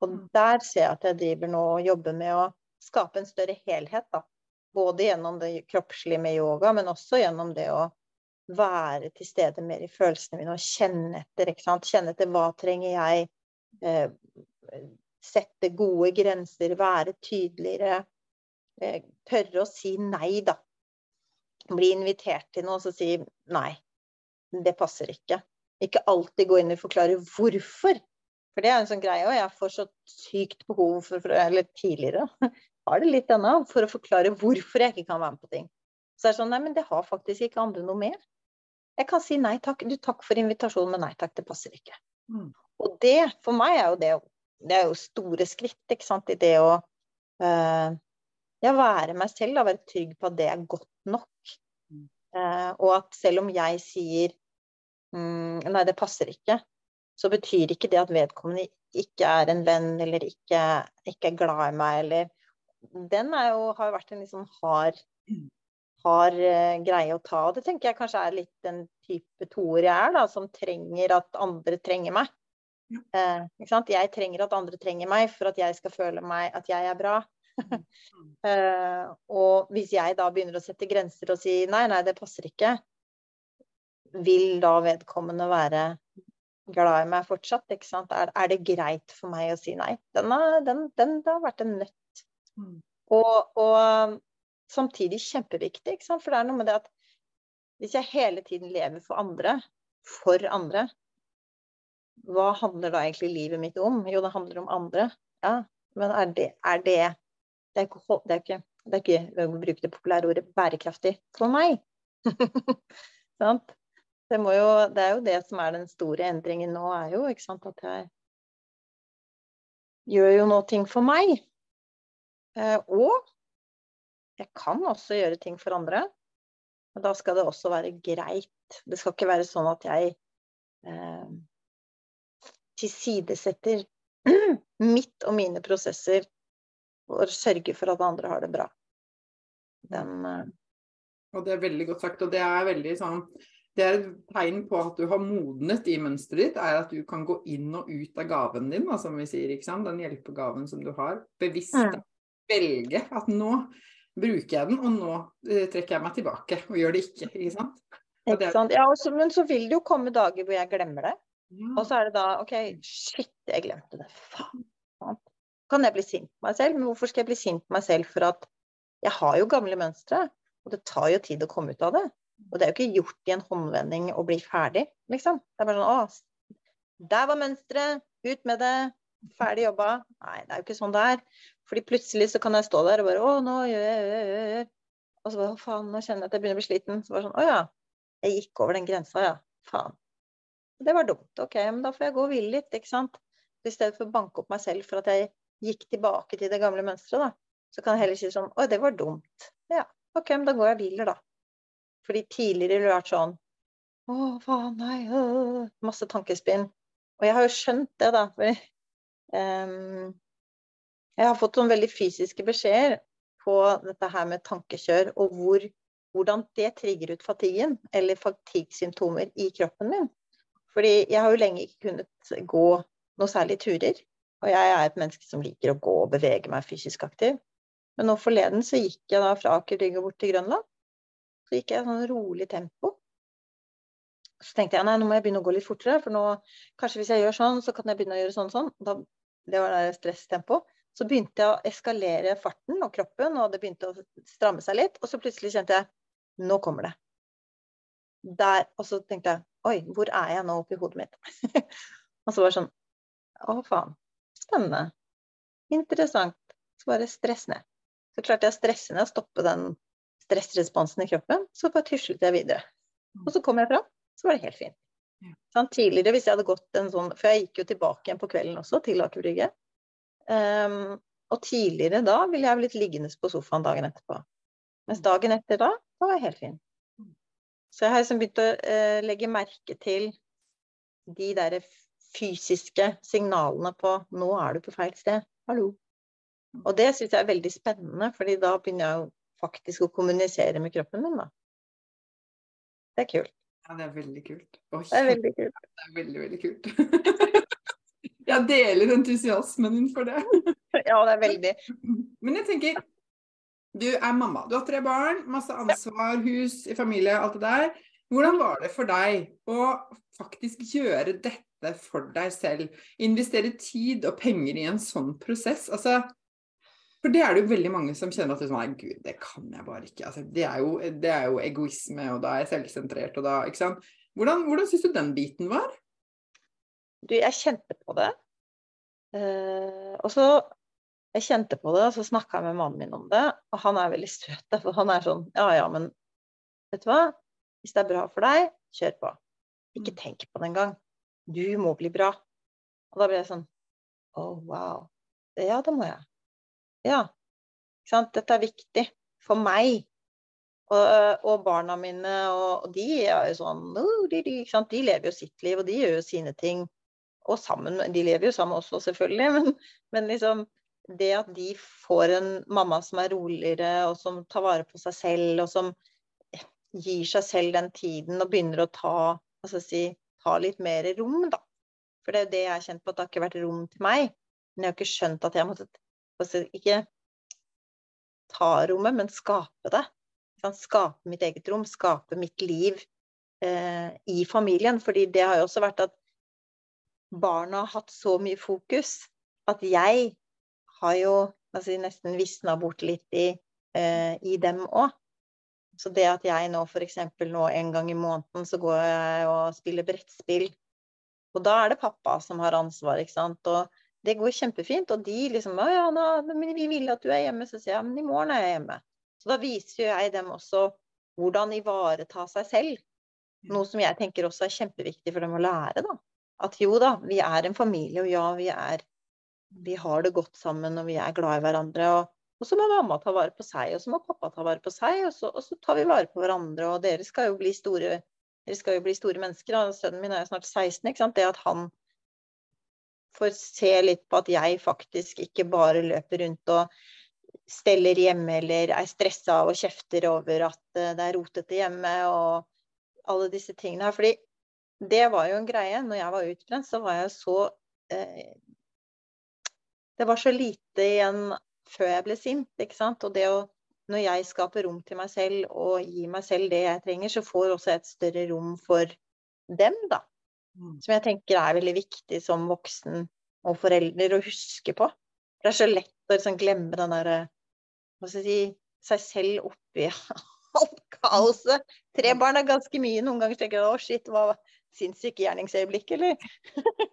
Og mm. der ser jeg at jeg driver nå og jobber med å skape en større helhet, da. Både gjennom det kroppslige med yoga, men også gjennom det å være til stede mer i følelsene mine og kjenne etter. Kjenne etter hva trenger jeg? Eh, sette gode grenser, være tydeligere. Eh, tørre å si nei, da. Bli invitert til noe og så si nei. Det passer ikke. Ikke alltid gå inn og forklare hvorfor. For det er en sånn greie Og Jeg får så sykt behov for, eller tidligere har det litt ennå, for å forklare hvorfor jeg ikke kan være med på ting. Så det er sånn Nei, men det har faktisk ikke andre noe med. Jeg kan si nei takk. Du, takk for invitasjonen, men nei takk, det passer ikke. Mm. Og det, for meg, er jo det det er jo store skritt ikke sant, i det å uh, ja, være meg selv og være trygg på at det er godt nok. Uh, og at selv om jeg sier mm, nei, det passer ikke, så betyr ikke det at vedkommende ikke er en venn eller ikke, ikke er glad i meg eller Den jo, har jo vært en liksom hard, hard uh, greie å ta. Og det tenker jeg kanskje er litt den type toer jeg er, da, som trenger at andre trenger meg. Eh, jeg trenger at andre trenger meg for at jeg skal føle meg at jeg er bra. Mm. eh, og hvis jeg da begynner å sette grenser og si nei, nei, det passer ikke, vil da vedkommende være glad i meg fortsatt? Ikke sant? Er, er det greit for meg å si nei? Den, er, den, den har vært en nøtt. Mm. Og, og, samtidig kjempeviktig, ikke sant? for det er noe med det at hvis jeg hele tiden lever for andre, for andre, hva handler da egentlig livet mitt om? Jo, det handler om andre. Ja, men er det er det, det, er ikke, det, er ikke, det er ikke, jeg bruke det populære ordet, bærekraftig for meg. Sant? Det, jo, det, er jo det som er den store endringen nå, er jo ikke sant, at jeg gjør jo noe ting for meg. Eh, og jeg kan også gjøre ting for andre. Men da skal det også være greit. Det skal ikke være sånn at jeg eh, tilsidesetter mitt og mine prosesser for å sørge for at andre har det bra. Den, eh... Og det er veldig godt sagt. Og det er veldig sånn det er et tegn på at du har modnet i mønsteret ditt, er at du kan gå inn og ut av gaven din, da, som vi sier. ikke sant? Den hjelpegaven som du har. Bevisst mm. velge at nå bruker jeg den, og nå uh, trekker jeg meg tilbake og gjør det ikke. Ikke sant? Ikke sant? Ja, også, men så vil det jo komme dager hvor jeg glemmer det. Og så er det da OK, shit, jeg glemte det. Faen. Kan jeg bli sint på meg selv? Men hvorfor skal jeg bli sint på meg selv for at jeg har jo gamle mønstre, og det tar jo tid å komme ut av det. Og det er jo ikke gjort i en håndvending å bli ferdig, liksom. Det er bare sånn Å, der var mønsteret. Ut med det. Ferdig jobba. Nei, det er jo ikke sånn det er. Fordi plutselig så kan jeg stå der og bare Å, nå gjør jeg, gjør gjør jeg. Og så bare Å, faen, nå kjenner jeg at jeg begynner å bli sliten. Så bare sånn Å ja. Jeg gikk over den grensa, ja. Faen. Det var dumt. OK, men da får jeg gå og hvile litt, ikke sant. I stedet for å banke opp meg selv for at jeg gikk tilbake til det gamle mønsteret, da, så kan jeg heller si sånn Å, det var dumt. Ja, OK, men da går jeg og hviler, da. Fordi tidligere har det vært sånn Å, faen, nei, øh, Masse tankespinn. Og jeg har jo skjønt det, da. Fordi, um, jeg har fått noen veldig fysiske beskjeder på dette her med tankekjør, og hvor, hvordan det trigger ut fatiguen, eller fatigue-symptomer, i kroppen min. Fordi jeg har jo lenge ikke kunnet gå noe særlig turer. Og jeg er et menneske som liker å gå og bevege meg fysisk aktiv. Men nå forleden så gikk jeg da fra Aker Brygge bort til Grønland. Så gikk jeg i sånn rolig tempo. Så tenkte jeg nei, nå må jeg begynne å gå litt fortere, for nå kanskje hvis jeg gjør sånn, så kan jeg begynne å gjøre sånn sånn. Da, det var det stresstempo. Så begynte jeg å eskalere farten og kroppen, og det begynte å stramme seg litt. Og så plutselig kjente jeg nå kommer det. Der, og så tenkte jeg oi, hvor er jeg nå oppi hodet mitt? og så var det sånn å faen, spennende. Interessant. Så bare stress ned. Så klarte jeg å stresse ned og stoppe den stressresponsen i kroppen, så bare tuslet jeg videre. Mm. Og så kom jeg fram, så var det helt fint. Sånn, tidligere, hvis jeg hadde gått en sånn For jeg gikk jo tilbake igjen på kvelden også, til Aker Brygge. Um, og tidligere da ville jeg blitt liggende på sofaen dagen etterpå. Mens dagen etter da, da var jeg helt fin. Så jeg har liksom begynt å uh, legge merke til de derre fysiske signalene på 'nå er du på feil sted'. Hallo. Mm. Og det syns jeg er veldig spennende, fordi da begynner jeg faktisk å kommunisere med kroppen min, da. Det er kult. Ja, det er veldig kult. Oi, det er veldig kult. Det er veldig, veldig kult. jeg deler entusiasmen din for det. ja, det er veldig. Men jeg tenker, du er mamma. Du har tre barn, masse ansvar, hus, familie, alt det der. Hvordan var det for deg å faktisk gjøre dette for deg selv? Investere tid og penger i en sånn prosess? Altså, for det er det jo veldig mange som kjenner at det er sånn, nei, gud, det kan jeg bare ikke. Altså, det, er jo, det, er jo, egoisme, og da er jeg selvsentrert, og da Ikke sant. Hvordan, hvordan syns du den biten var? Du, jeg kjente på det. Uh, og så Jeg kjente på det, og så snakka jeg med mannen min om det, og han er veldig søt, For han er sånn Ja ja, men vet du hva? Hvis det er bra for deg, kjør på. Ikke mm. tenk på det engang. Du må bli bra. Og da ble jeg sånn oh, wow. Ja, det må jeg. Ja. Ikke sant? Dette er viktig for meg. Og, og barna mine, og, og, de er jo sånn de, de, de, lever jo sitt liv, og de gjør jo sine ting. Og sammen, de lever jo sammen også, selvfølgelig, men, men liksom det at de får en mamma som er roligere, og som tar vare på seg selv, og som gir seg selv den tiden og begynner å ta, altså si, ta litt mer rom, da. For det er jo det jeg har kjent på, at det har ikke vært rom til meg. Men jeg har ikke skjønt at jeg måtte Altså ikke ta rommet, men skape det. Skape mitt eget rom, skape mitt liv eh, i familien. Fordi det har jo også vært at barna har hatt så mye fokus at jeg har jo altså, nesten visna bort litt i, eh, i dem òg. Så det at jeg nå f.eks. nå en gang i måneden så går jeg og spiller brettspill, og da er det pappa som har ansvar, ikke sant. Og det går kjempefint. Og de liksom Å ja, nå, men vi vil at du er hjemme. Så sier jeg men i morgen er jeg hjemme. Så da viser jeg dem også hvordan ivareta seg selv. Noe som jeg tenker også er kjempeviktig for dem å lære, da. At jo da, vi er en familie, og ja, vi er Vi har det godt sammen, og vi er glad i hverandre. Og, og så må mamma ta vare på seg, og så må pappa ta vare på seg, og så, og så tar vi vare på hverandre. Og dere skal jo bli store, jo bli store mennesker. Da. Sønnen min er jo snart 16. ikke sant? Det at han får se litt på at jeg faktisk ikke bare løper rundt og steller hjemme eller er stressa og kjefter over at eh, det er rotete hjemme og alle disse tingene her. Fordi det var jo en greie. Når jeg var utbrent, så var jeg så eh, Det var så lite igjen før jeg ble sint, ikke sant. Og det å Når jeg skaper rom til meg selv og gir meg selv det jeg trenger, så får også et større rom for dem, da. Mm. Som jeg tenker er veldig viktig som voksen og forelder å huske på. Det er så lett å liksom glemme den derre Hva skal jeg si Seg selv oppi alt kaoset. Tre barn er ganske mye. Noen ganger tenker jeg å shit, hva sinnssyke gjerningsøyeblikk, eller?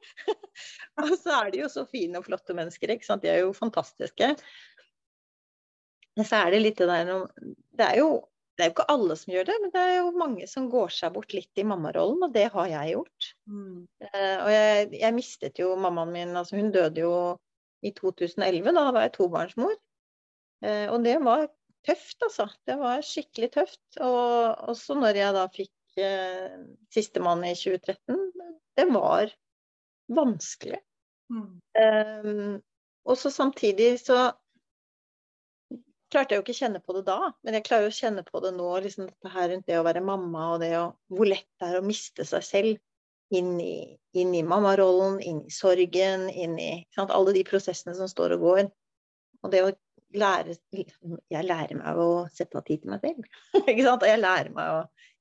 og så er de jo så fine og flotte mennesker, ikke sant. De er jo fantastiske. Men så er det litt det der Det er jo det er jo ikke alle som gjør det, men det er jo mange som går seg bort litt i mammarollen, og det har jeg gjort. Mm. Uh, og jeg, jeg, mistet jo mammaen min, altså hun døde jo i 2011, da var jeg tobarnsmor. Uh, og det var tøft, altså. Det var skikkelig tøft. Og også når jeg da fikk uh, sistemann i 2013, det var vanskelig. Mm. Um, og så samtidig så klarte jeg jo ikke å kjenne på det da, men jeg klarer å kjenne på det nå. Liksom dette her rundt det å være mamma, og det å, hvor lett det er å miste seg selv inn i, inn i mammarollen, inn i sorgen, inn i sant, alle de prosessene som står og går. Og det å lære Jeg lærer meg å sette av tid til meg selv. ikke sant? Og jeg lærer meg å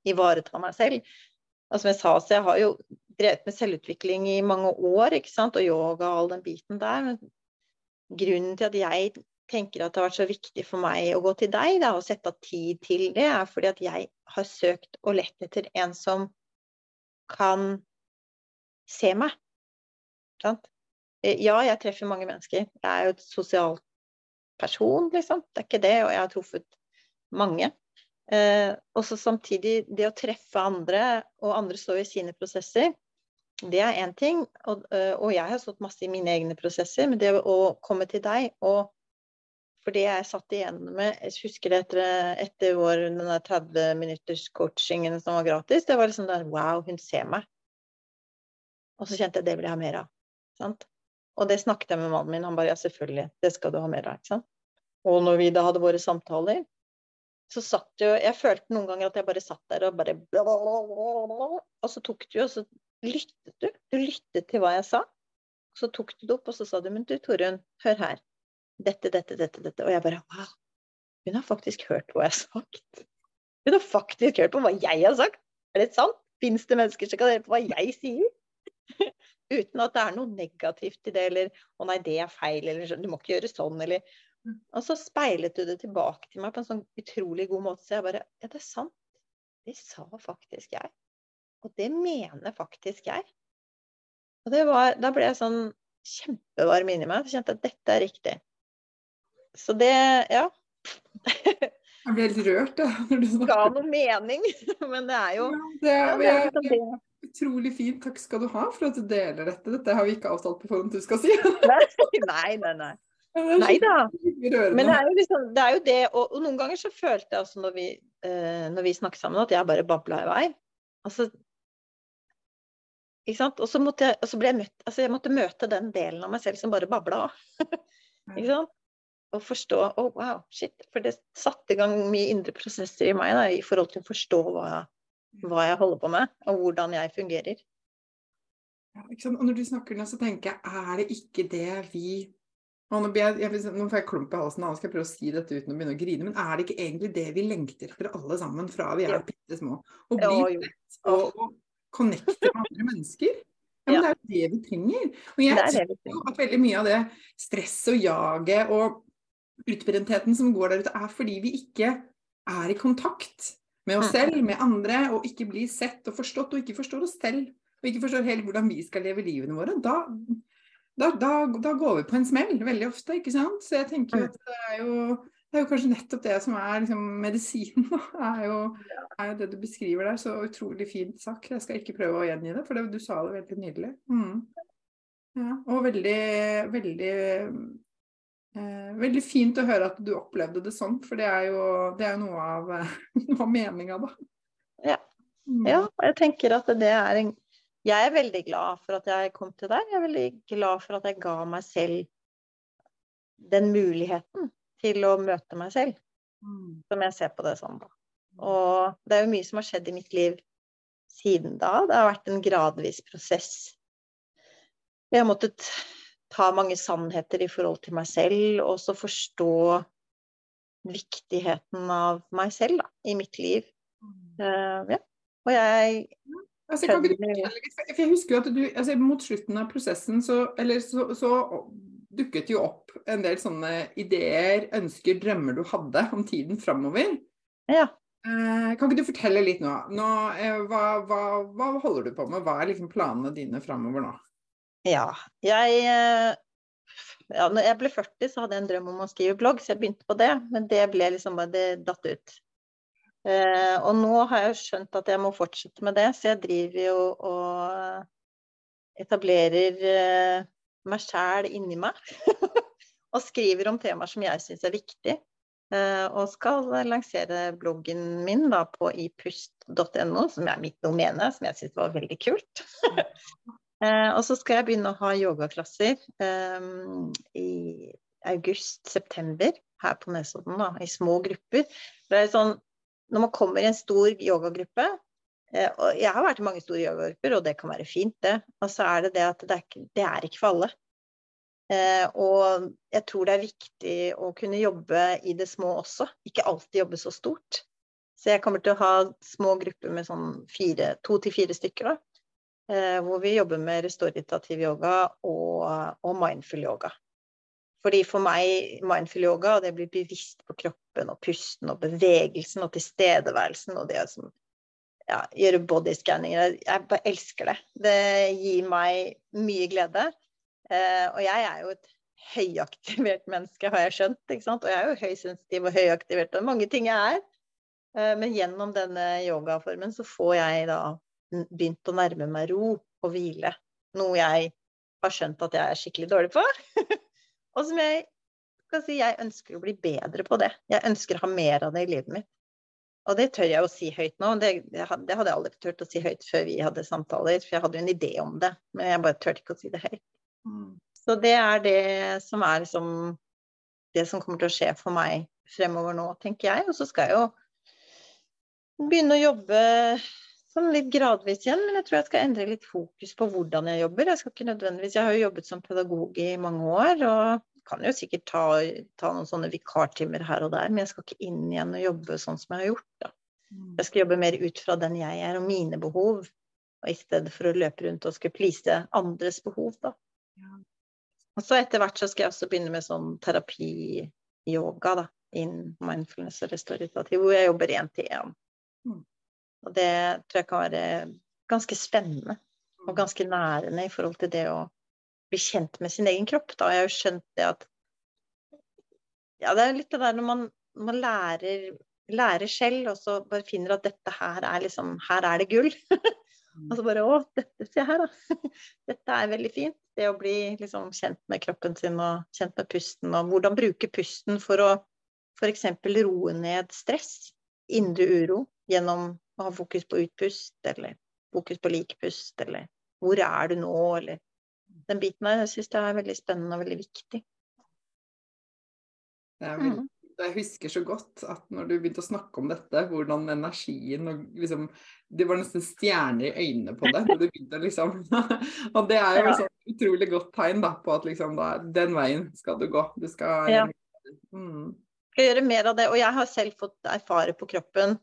ivareta meg selv. Og som jeg sa, så jeg har jo drevet med selvutvikling i mange år, ikke sant, og yoga og all den biten der. Men grunnen til at jeg tenker at det har vært så viktig for meg å gå til deg da, og sette av tid til det, er fordi at jeg har søkt og lett etter en som kan se meg. Sant? Eh, ja, jeg treffer mange mennesker. Jeg er jo et sosialt person, liksom. Det er ikke det. Og jeg har truffet mange. Eh, og så samtidig det å treffe andre, og andre står i sine prosesser, det er én ting. Og, eh, og, jeg har stått masse i mine egne prosesser. Men det å komme til deg og for det jeg satt igjen med, jeg husker det etter, etter vår, den 30 minutters coachingen som var gratis, det var liksom der Wow, hun ser meg. Og så kjente jeg det vil jeg ha mer av. Sant? Og det snakket jeg med mannen min, han bare ja, selvfølgelig, det skal du ha mer av. ikke sant? Og når vi da hadde våre samtaler, så satt jo Jeg følte noen ganger at jeg bare satt der og bare Og så tok du, og så lyttet du. Du lyttet til hva jeg sa. Så tok du det opp, og så sa du men du Torunn, hør her dette, dette, dette, dette. Og jeg bare wow, hun har faktisk hørt hva jeg har sagt. Hun har faktisk hørt på hva jeg har sagt. Er det sant? Fins det mennesker som kan høre på hva jeg sier? Uten at det er noe negativt i det, eller 'å nei, det er feil', eller 'du må ikke gjøre sånn', eller Og så speilet du det tilbake til meg på en sånn utrolig god måte, så jeg bare Ja, det er sant. Det sa faktisk jeg. Og det mener faktisk jeg. Og var, da ble jeg sånn kjempevarm inni meg. Jeg kjente at dette er riktig. Så det Ja. Jeg blir helt rørt ja, du snakker. Ga noe mening, men det er jo ja, det, det er, det. Utrolig fint. Takk skal du ha for at du deler dette. Dette har vi ikke avtalt på forhånd du skal si. nei, nei, nei. Nei da. Men det er jo, liksom, det, er jo det og, og, noen ganger så følte jeg også når vi, uh, når vi snakket sammen, at jeg bare babla i vei. Altså, ikke sant? Og så måtte jeg, ble jeg møtt Altså, jeg måtte møte den delen av meg selv som bare babla. ikke sant? Og forstå Å, oh, wow, shit. For det satte i gang mye indre prosesser i meg da, i forhold til å forstå hva, hva, jeg holder på med, og hvordan jeg fungerer. Ja, og når du snakker nå, så tenker jeg, er det ikke det vi og nå, jeg, jeg, nå, får jeg klump i halsen, nå skal jeg prøve å si dette uten å begynne å grine. Men er det ikke egentlig det vi lengter etter alle sammen fra vi er bitte små? Å bli sett og, og connecte med andre mennesker? Ja, men Det er jo det vi trenger. Og jeg tror jo at veldig mye av det stresset og jaget og utbrentheten som går der ute, er fordi vi ikke er i kontakt med oss mm. selv, med andre, og ikke blir sett og forstått, og ikke forstår oss selv. Og ikke forstår helt hvordan vi skal leve livene våre. Da, da, da, da går vi på en smell veldig ofte, ikke sant. Så jeg tenker jo at det er jo det er jo kanskje nettopp det som er liksom, medisinen. Er jo, er jo det du beskriver der. Så utrolig fint sagt. Jeg skal ikke prøve å gjengi det, for det, du sa det veldig nydelig. Mm. Ja, og veldig, veldig Veldig fint å høre at du opplevde det sånn, for det er jo, det er noe av, noe av meninga, da. Ja. Mm. ja, jeg tenker at det er en Jeg er veldig glad for at jeg kom til deg. Jeg er veldig glad for at jeg ga meg selv den muligheten til å møte meg selv. Mm. Som jeg ser på det sånn, da. Og det er jo mye som har skjedd i mitt liv siden da. Det har vært en gradvis prosess. Jeg har måttet ta mange sannheter i forhold til meg selv, og så forstå viktigheten av meg selv da, i mitt liv. Uh, ja. Og jeg altså, kan ikke litt, Jeg husker jo at du altså, mot slutten av prosessen så, eller, så, så dukket jo opp en del sånne ideer, ønsker, drømmer du hadde om tiden framover. Ja. Eh, kan ikke du fortelle litt nå? nå eh, hva, hva, hva, holder du på med? Hva er liksom planene dine framover nå? Ja, jeg eh, ja, når jeg ble 40, så hadde jeg en drøm om å skrive blogg, så jeg begynte på det. Men det ble liksom bare det datt ut. Eh, og nå har jeg skjønt at jeg må fortsette med det, så jeg driver jo og etablerer eh, meg sjæl inni meg. og skriver om temaer som jeg syns er viktig. Eh, og skal lansere bloggen min da på ipust.no, som er mitt domene, som jeg syns var veldig kult. eh, og så skal jeg begynne å ha yogaklasser eh, i august-september her på Nesodden, da, i små grupper. Det er sånn når man kommer i en stor yogagruppe eh, og Jeg har vært i mange store yogagrupper, og det kan være fint, det. Og så er det det at det er ikke, det er ikke for alle. Eh, og jeg tror det er viktig å kunne jobbe i det små også. Ikke alltid jobbe så stort. Så jeg kommer til å ha små grupper med sånn fire, to til fire stykker, da. Eh, hvor vi jobber med restaurativ yoga og, og mindful yoga. Fordi for meg, mindful yoga, og det blir bevisst på kroppen og pusten og bevegelsen og tilstedeværelsen og det som ja, gjøre bodyscanninger Jeg bare elsker det. Det gir meg mye glede. Eh, og jeg er jo et høyaktivert menneske, har jeg skjønt. ikke sant? Og jeg er jo høysensitiv og høyaktivert, og mange ting jeg er. Eh, men gjennom denne yogaformen så får jeg da begynt å nærme meg ro og hvile. Noe jeg har skjønt at jeg er skikkelig dårlig på. Og som jeg skal si, jeg ønsker å bli bedre på det. Jeg ønsker å ha mer av det i livet mitt. Og det tør jeg å si høyt nå. Det, det hadde jeg aldri turt å si høyt før vi hadde samtaler, for jeg hadde jo en idé om det, men jeg bare turte ikke å si det høyt. Mm. Så det er det som er liksom det som kommer til å skje for meg fremover nå, tenker jeg. Og så skal jeg jo begynne å jobbe sånn litt gradvis igjen, men jeg tror jeg skal endre litt fokus på hvordan jeg jobber. Jeg skal ikke nødvendigvis, jeg har jo jobbet som pedagog i mange år, og kan jo sikkert ta, ta noen sånne vikartimer her og der, men jeg skal ikke inn igjen og jobbe sånn som jeg har gjort. Da. Mm. Jeg skal jobbe mer ut fra den jeg er og mine behov, og i stedet for å løpe rundt og skulle please andres behov. Da. Ja. Og så etter hvert så skal jeg også begynne med sånn terapi-yoga, da, In mindfulness og restaurativ, hvor jeg jobber én til én. Mm. Og det tror jeg kan være ganske spennende og mm. ganske nærende i forhold til det å bli kjent med sin egen kropp. Da. Jeg har jo skjønt det at Ja, det er litt det der når man, man lærer, lærer, selv, og så bare finner at dette her er liksom Her er det gull. og så bare Å, dette, ser jeg her, da. dette er veldig fint. Det å bli liksom kjent med kroppen sin og kjent med pusten, og hvordan bruke pusten for å f.eks. roe ned stress, indre uro, gjennom å ha fokus på utpust, eller fokus på likpust, eller hvor er du nå, eller den biten der. Jeg syns det er veldig spennende og veldig viktig. Veldig, mm. Jeg husker så godt at når du begynte å snakke om dette, hvordan energien og liksom Det var nesten stjerner i øynene på det. Du begynte liksom Og det er jo et sånn utrolig godt tegn da, på at liksom da, den veien skal du gå. Du skal ja. mm. gjøre mer av det. Og jeg har selv fått erfare på kroppen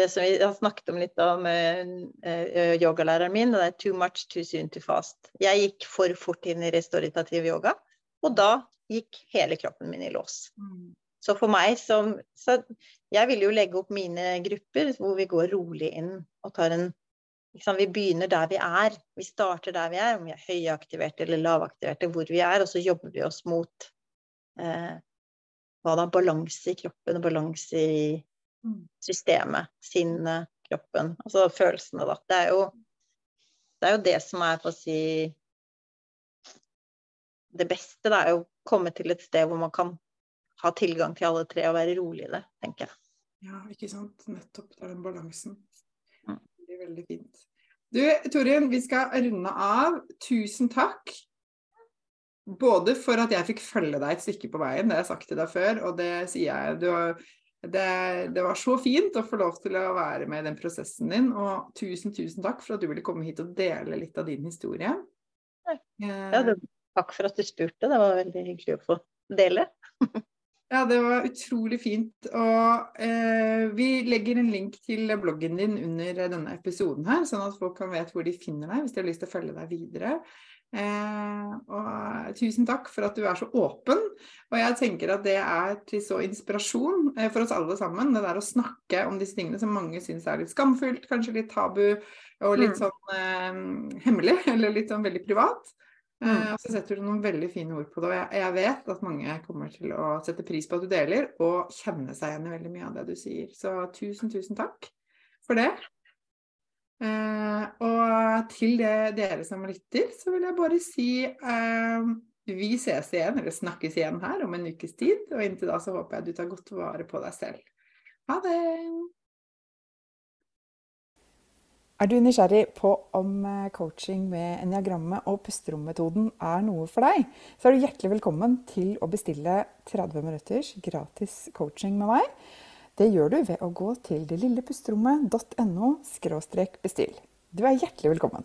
det som vi har snakket om litt om uh, yogalæreren min, det er 'too much, too soon, too fast'. Jeg gikk for fort inn i restaurativ yoga, og da gikk hele kroppen min i lås. Mm. Så for meg som Så jeg vil jo legge opp mine grupper hvor vi går rolig inn og tar en liksom, Vi begynner der vi er. Vi starter der vi er, om vi er høyaktiverte eller lavaktiverte, hvor vi er, og så jobber vi oss mot eh, hva da? Balanse i kroppen og balanse i. systemet. Sinnet, kroppen. Altså følelsene, da. Det er jo det, er jo det som er, for å si Det beste da, er jo å komme til et sted hvor man kan ha tilgang til alle tre og være rolig i det, tenker jeg. Ja, ikke sant. Nettopp. Det er den balansen. Mm. Det er veldig fint. Du, Torin, vi skal runde av. Tusen takk. Både for at jeg fikk følge deg et stykke på veien, det har jeg sagt til deg før, og det sier jeg. Du, har- det, det var så fint å få lov til å være med i den prosessen din, og tusen, tusen takk for at du ville komme hit og dele litt av din historie. Eh, Ja, det, takk for at du spurte. Det var veldig hyggelig å få dele. Ja, det var utrolig fint. Og eh, vi legger en link til bloggen din under denne episoden her, sånn at folk kan vite hvor de finner deg hvis de har lyst til å følge deg videre. Eh, og tusen takk for at du er så åpen. Og jeg tenker at det er til så inspirasjon eh, for oss alle sammen. Det der å snakke om disse tingene som mange syns er litt skamfullt, kanskje litt tabu og litt Mm. sånn eh, hemmelig, eller litt sånn veldig privat. Eh, Mm. og så setter du noen veldig fine ord på det. Og jeg, jeg vet at mange kommer til å sette pris på at du deler, og kjenne seg igjen i veldig mye av det du sier. Så tusen, tusen takk for det. Eh, og til det, dere som lytter, så vil jeg bare si eh, vi ses igjen, eller snakkes igjen her om en ukes tid. Og inntil da så håper jeg du tar godt vare på deg selv. Ha det! Er du nysgjerrig på om eh, coaching med eniagrammet og pusterommetoden er noe for deg, så er du hjertelig velkommen til å bestille 30 minutters gratis coaching med meg. Det gjør du ved å gå til delillepusterommet.no bestill. Du er hjertelig velkommen.